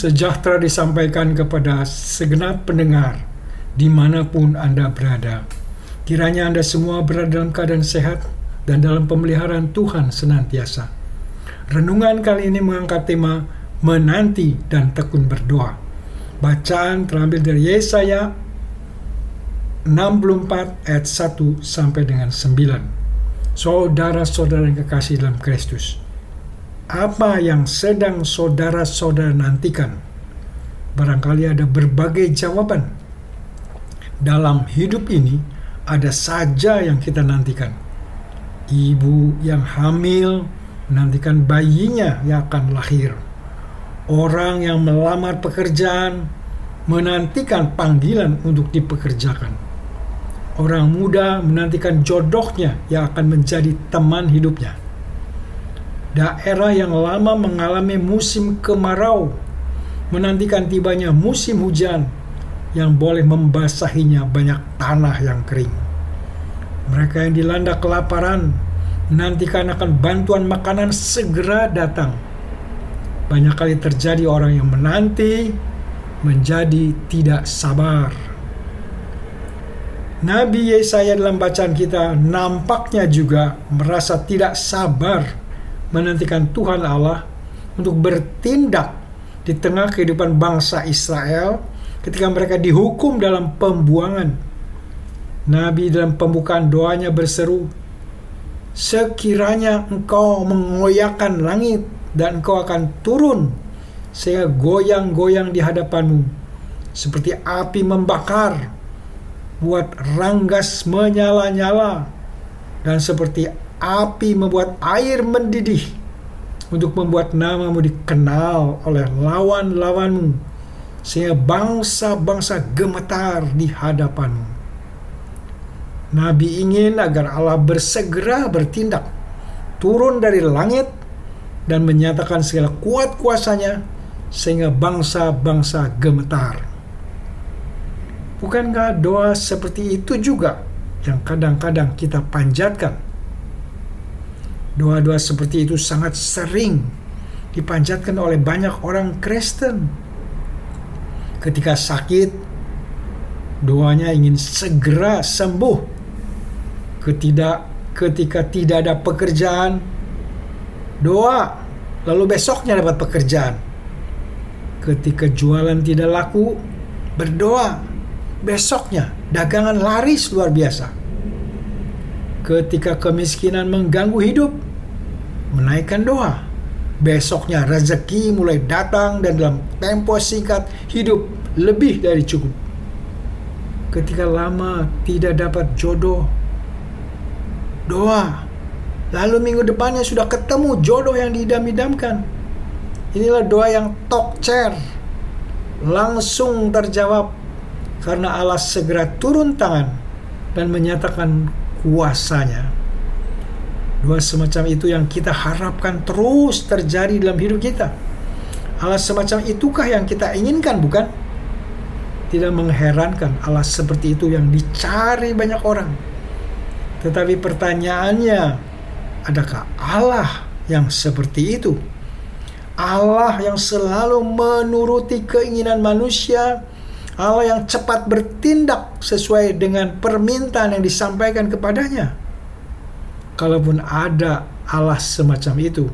Sejahtera disampaikan kepada segenap pendengar di mana pun Anda berada. Kiranya Anda semua berada dalam keadaan sehat dan dalam pemeliharaan Tuhan senantiasa. Renungan kali ini mengangkat tema menanti dan tekun berdoa. Bacaan terambil dari Yesaya 64 ayat 1 sampai dengan 9. Saudara-saudara yang kekasih dalam Kristus apa yang sedang saudara-saudara nantikan. Barangkali ada berbagai jawaban. Dalam hidup ini, ada saja yang kita nantikan. Ibu yang hamil menantikan bayinya yang akan lahir. Orang yang melamar pekerjaan menantikan panggilan untuk dipekerjakan. Orang muda menantikan jodohnya yang akan menjadi teman hidupnya daerah yang lama mengalami musim kemarau menantikan tibanya musim hujan yang boleh membasahinya banyak tanah yang kering. Mereka yang dilanda kelaparan menantikan akan bantuan makanan segera datang. Banyak kali terjadi orang yang menanti menjadi tidak sabar. Nabi Yesaya dalam bacaan kita nampaknya juga merasa tidak sabar menantikan Tuhan Allah untuk bertindak di tengah kehidupan bangsa Israel ketika mereka dihukum dalam pembuangan. Nabi dalam pembukaan doanya berseru, Sekiranya engkau mengoyakkan langit dan engkau akan turun sehingga goyang-goyang di hadapanmu seperti api membakar buat ranggas menyala-nyala dan seperti api membuat air mendidih untuk membuat namamu dikenal oleh lawan-lawanmu sehingga bangsa-bangsa gemetar di hadapanmu. Nabi ingin agar Allah bersegera bertindak, turun dari langit dan menyatakan segala kuat kuasanya sehingga bangsa-bangsa gemetar. Bukankah doa seperti itu juga yang kadang-kadang kita panjatkan Doa-doa seperti itu sangat sering dipanjatkan oleh banyak orang Kristen. Ketika sakit, doanya ingin segera sembuh. Ketidak, ketika tidak ada pekerjaan, doa, lalu besoknya dapat pekerjaan. Ketika jualan tidak laku, berdoa, besoknya dagangan laris luar biasa ketika kemiskinan mengganggu hidup, menaikkan doa. Besoknya rezeki mulai datang dan dalam tempo singkat hidup lebih dari cukup. Ketika lama tidak dapat jodoh, doa. Lalu minggu depannya sudah ketemu jodoh yang diidam-idamkan. Inilah doa yang tokcer. Langsung terjawab karena Allah segera turun tangan dan menyatakan kuasanya. Dua semacam itu yang kita harapkan terus terjadi dalam hidup kita. Allah semacam itukah yang kita inginkan, bukan? Tidak mengherankan Allah seperti itu yang dicari banyak orang. Tetapi pertanyaannya, adakah Allah yang seperti itu? Allah yang selalu menuruti keinginan manusia Allah yang cepat bertindak sesuai dengan permintaan yang disampaikan kepadanya. Kalaupun ada Allah semacam itu,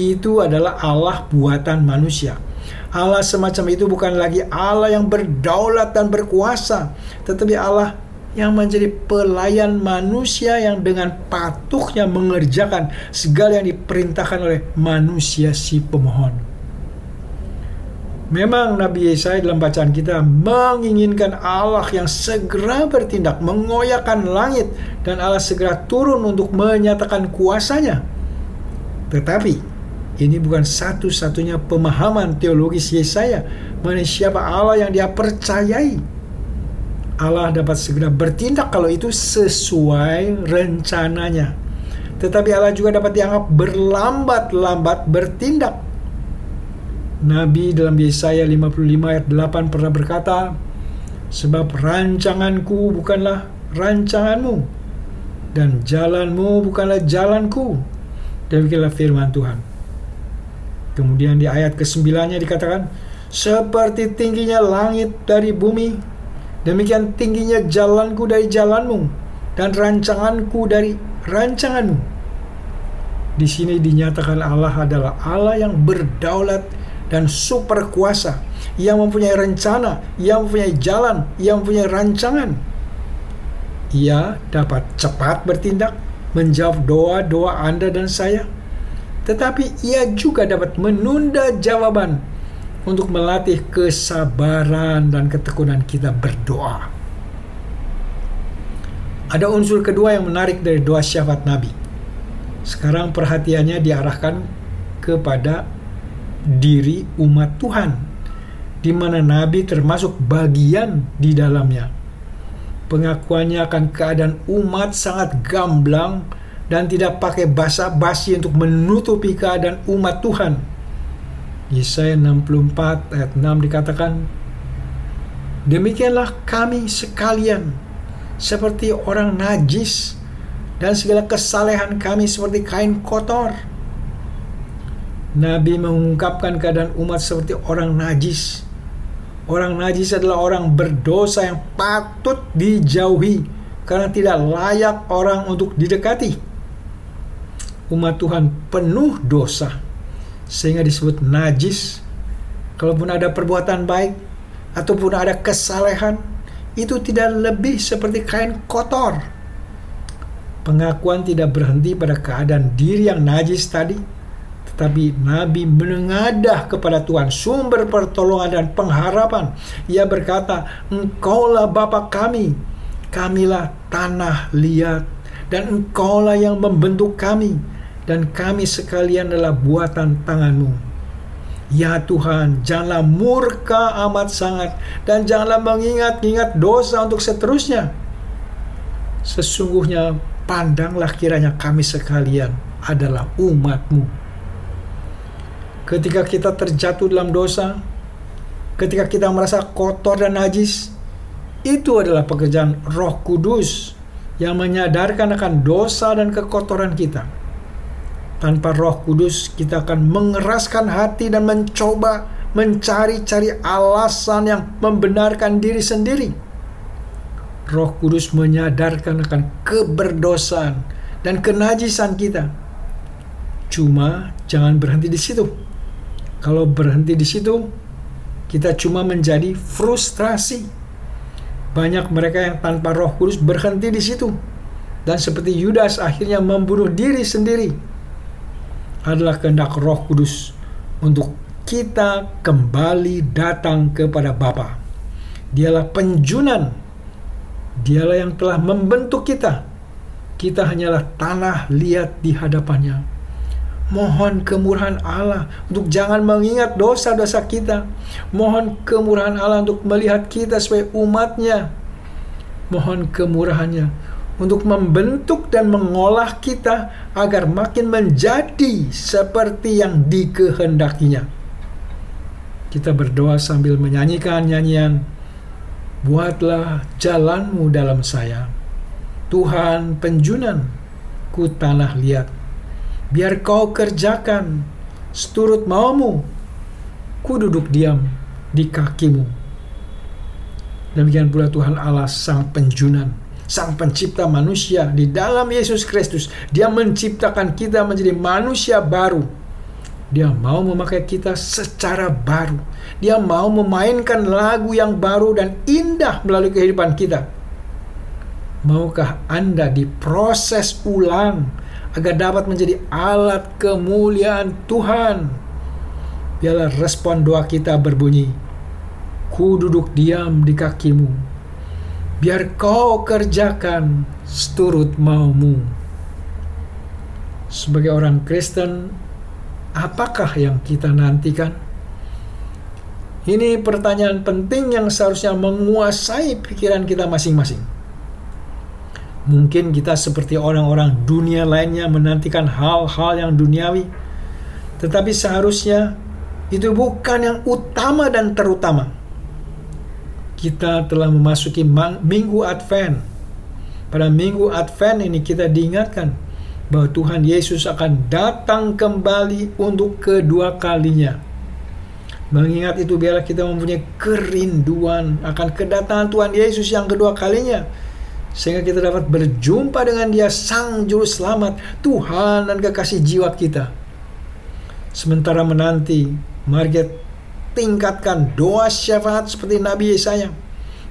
itu adalah Allah buatan manusia. Allah semacam itu bukan lagi Allah yang berdaulat dan berkuasa, tetapi Allah yang menjadi pelayan manusia yang dengan patuhnya mengerjakan segala yang diperintahkan oleh manusia si pemohon. Memang Nabi Yesaya dalam bacaan kita menginginkan Allah yang segera bertindak, mengoyakkan langit dan Allah segera turun untuk menyatakan kuasanya. Tetapi ini bukan satu-satunya pemahaman teologis Yesaya mengenai siapa Allah yang dia percayai. Allah dapat segera bertindak kalau itu sesuai rencananya. Tetapi Allah juga dapat dianggap berlambat-lambat bertindak Nabi dalam Yesaya 55 ayat 8 pernah berkata, Sebab rancanganku bukanlah rancanganmu, dan jalanmu bukanlah jalanku. Demikianlah firman Tuhan. Kemudian di ayat ke-9-nya dikatakan, seperti tingginya langit dari bumi, demikian tingginya jalanku dari jalanmu, dan rancanganku dari rancanganmu. Di sini dinyatakan Allah adalah Allah yang berdaulat dan super kuasa, yang mempunyai rencana, yang mempunyai jalan, yang mempunyai rancangan. Ia dapat cepat bertindak, menjawab doa-doa Anda dan saya, tetapi ia juga dapat menunda jawaban untuk melatih kesabaran dan ketekunan kita berdoa. Ada unsur kedua yang menarik dari doa syafaat Nabi. Sekarang perhatiannya diarahkan kepada diri umat Tuhan, di mana Nabi termasuk bagian di dalamnya. Pengakuannya akan keadaan umat sangat gamblang dan tidak pakai basa-basi untuk menutupi keadaan umat Tuhan Yesaya 64 ayat 6 dikatakan, Demikianlah kami sekalian seperti orang najis dan segala kesalehan kami seperti kain kotor. Nabi mengungkapkan keadaan umat seperti orang najis. Orang najis adalah orang berdosa yang patut dijauhi karena tidak layak orang untuk didekati. Umat Tuhan penuh dosa sehingga disebut najis. Kalaupun ada perbuatan baik ataupun ada kesalehan, itu tidak lebih seperti kain kotor. Pengakuan tidak berhenti pada keadaan diri yang najis tadi, tetapi Nabi menengadah kepada Tuhan sumber pertolongan dan pengharapan. Ia berkata, Engkaulah Bapa kami, kamilah tanah liat, dan Engkaulah yang membentuk kami dan kami sekalian adalah buatan tanganmu. Ya Tuhan, janganlah murka amat sangat dan janganlah mengingat-ingat dosa untuk seterusnya. Sesungguhnya pandanglah kiranya kami sekalian adalah umatmu. Ketika kita terjatuh dalam dosa, ketika kita merasa kotor dan najis, itu adalah pekerjaan roh kudus yang menyadarkan akan dosa dan kekotoran kita tanpa Roh Kudus, kita akan mengeraskan hati dan mencoba mencari-cari alasan yang membenarkan diri sendiri. Roh Kudus menyadarkan akan keberdosaan dan kenajisan kita. Cuma jangan berhenti di situ. Kalau berhenti di situ, kita cuma menjadi frustrasi. Banyak mereka yang tanpa Roh Kudus berhenti di situ. Dan seperti Yudas akhirnya membunuh diri sendiri adalah kehendak Roh Kudus untuk kita kembali datang kepada Bapa. Dialah penjunan. Dialah yang telah membentuk kita. Kita hanyalah tanah liat di hadapannya. Mohon kemurahan Allah untuk jangan mengingat dosa-dosa kita. Mohon kemurahan Allah untuk melihat kita sebagai umatnya. Mohon kemurahannya untuk membentuk dan mengolah kita agar makin menjadi seperti yang dikehendakinya. Kita berdoa sambil menyanyikan nyanyian, Buatlah jalanmu dalam saya, Tuhan penjunan ku tanah liat, biar kau kerjakan seturut maumu, ku duduk diam di kakimu. Demikian pula Tuhan Allah sang penjunan, Sang pencipta manusia di dalam Yesus Kristus. Dia menciptakan kita menjadi manusia baru. Dia mau memakai kita secara baru. Dia mau memainkan lagu yang baru dan indah melalui kehidupan kita. Maukah Anda diproses ulang agar dapat menjadi alat kemuliaan Tuhan? Biarlah respon doa kita berbunyi, Ku duduk diam di kakimu, biar kau kerjakan seturut maumu. Sebagai orang Kristen, apakah yang kita nantikan? Ini pertanyaan penting yang seharusnya menguasai pikiran kita masing-masing. Mungkin kita seperti orang-orang dunia lainnya menantikan hal-hal yang duniawi, tetapi seharusnya itu bukan yang utama dan terutama kita telah memasuki minggu Advent. Pada minggu Advent ini kita diingatkan bahwa Tuhan Yesus akan datang kembali untuk kedua kalinya. Mengingat itu biarlah kita mempunyai kerinduan akan kedatangan Tuhan Yesus yang kedua kalinya sehingga kita dapat berjumpa dengan Dia Sang Juru Selamat, Tuhan dan kekasih jiwa kita. Sementara menanti, mari kita tingkatkan doa syafaat seperti Nabi Yesaya.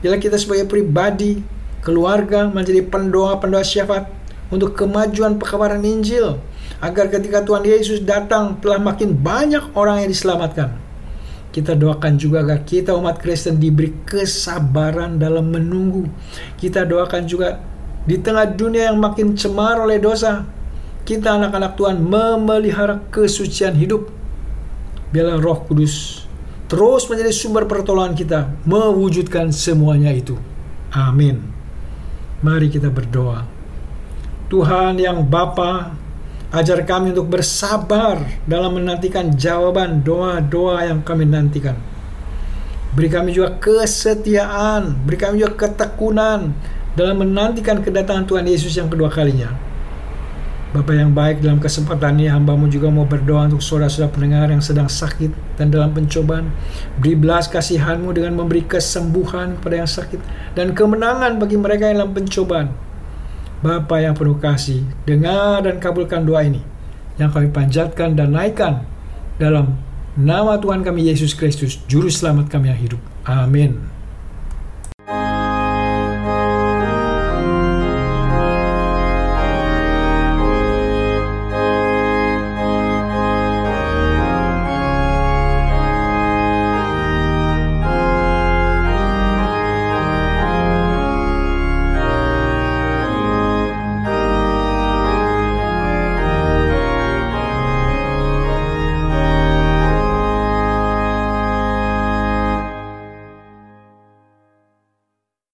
Bila kita sebagai pribadi, keluarga menjadi pendoa-pendoa syafaat untuk kemajuan pekabaran Injil agar ketika Tuhan Yesus datang telah makin banyak orang yang diselamatkan. Kita doakan juga agar kita umat Kristen diberi kesabaran dalam menunggu. Kita doakan juga di tengah dunia yang makin cemar oleh dosa, kita anak-anak Tuhan memelihara kesucian hidup. Biarlah Roh Kudus terus menjadi sumber pertolongan kita mewujudkan semuanya itu. Amin. Mari kita berdoa. Tuhan yang Bapa, Ajar kami untuk bersabar dalam menantikan jawaban doa-doa yang kami nantikan. Beri kami juga kesetiaan, beri kami juga ketekunan dalam menantikan kedatangan Tuhan Yesus yang kedua kalinya. Bapak yang baik dalam kesempatan ini hambamu juga mau berdoa untuk saudara-saudara pendengar yang sedang sakit dan dalam pencobaan. Beri belas kasihanmu dengan memberi kesembuhan pada yang sakit dan kemenangan bagi mereka yang dalam pencobaan Bapa yang penuh kasih, dengar dan kabulkan doa ini yang kami panjatkan dan naikkan dalam nama Tuhan kami Yesus Kristus, Juru Selamat kami yang hidup. Amin.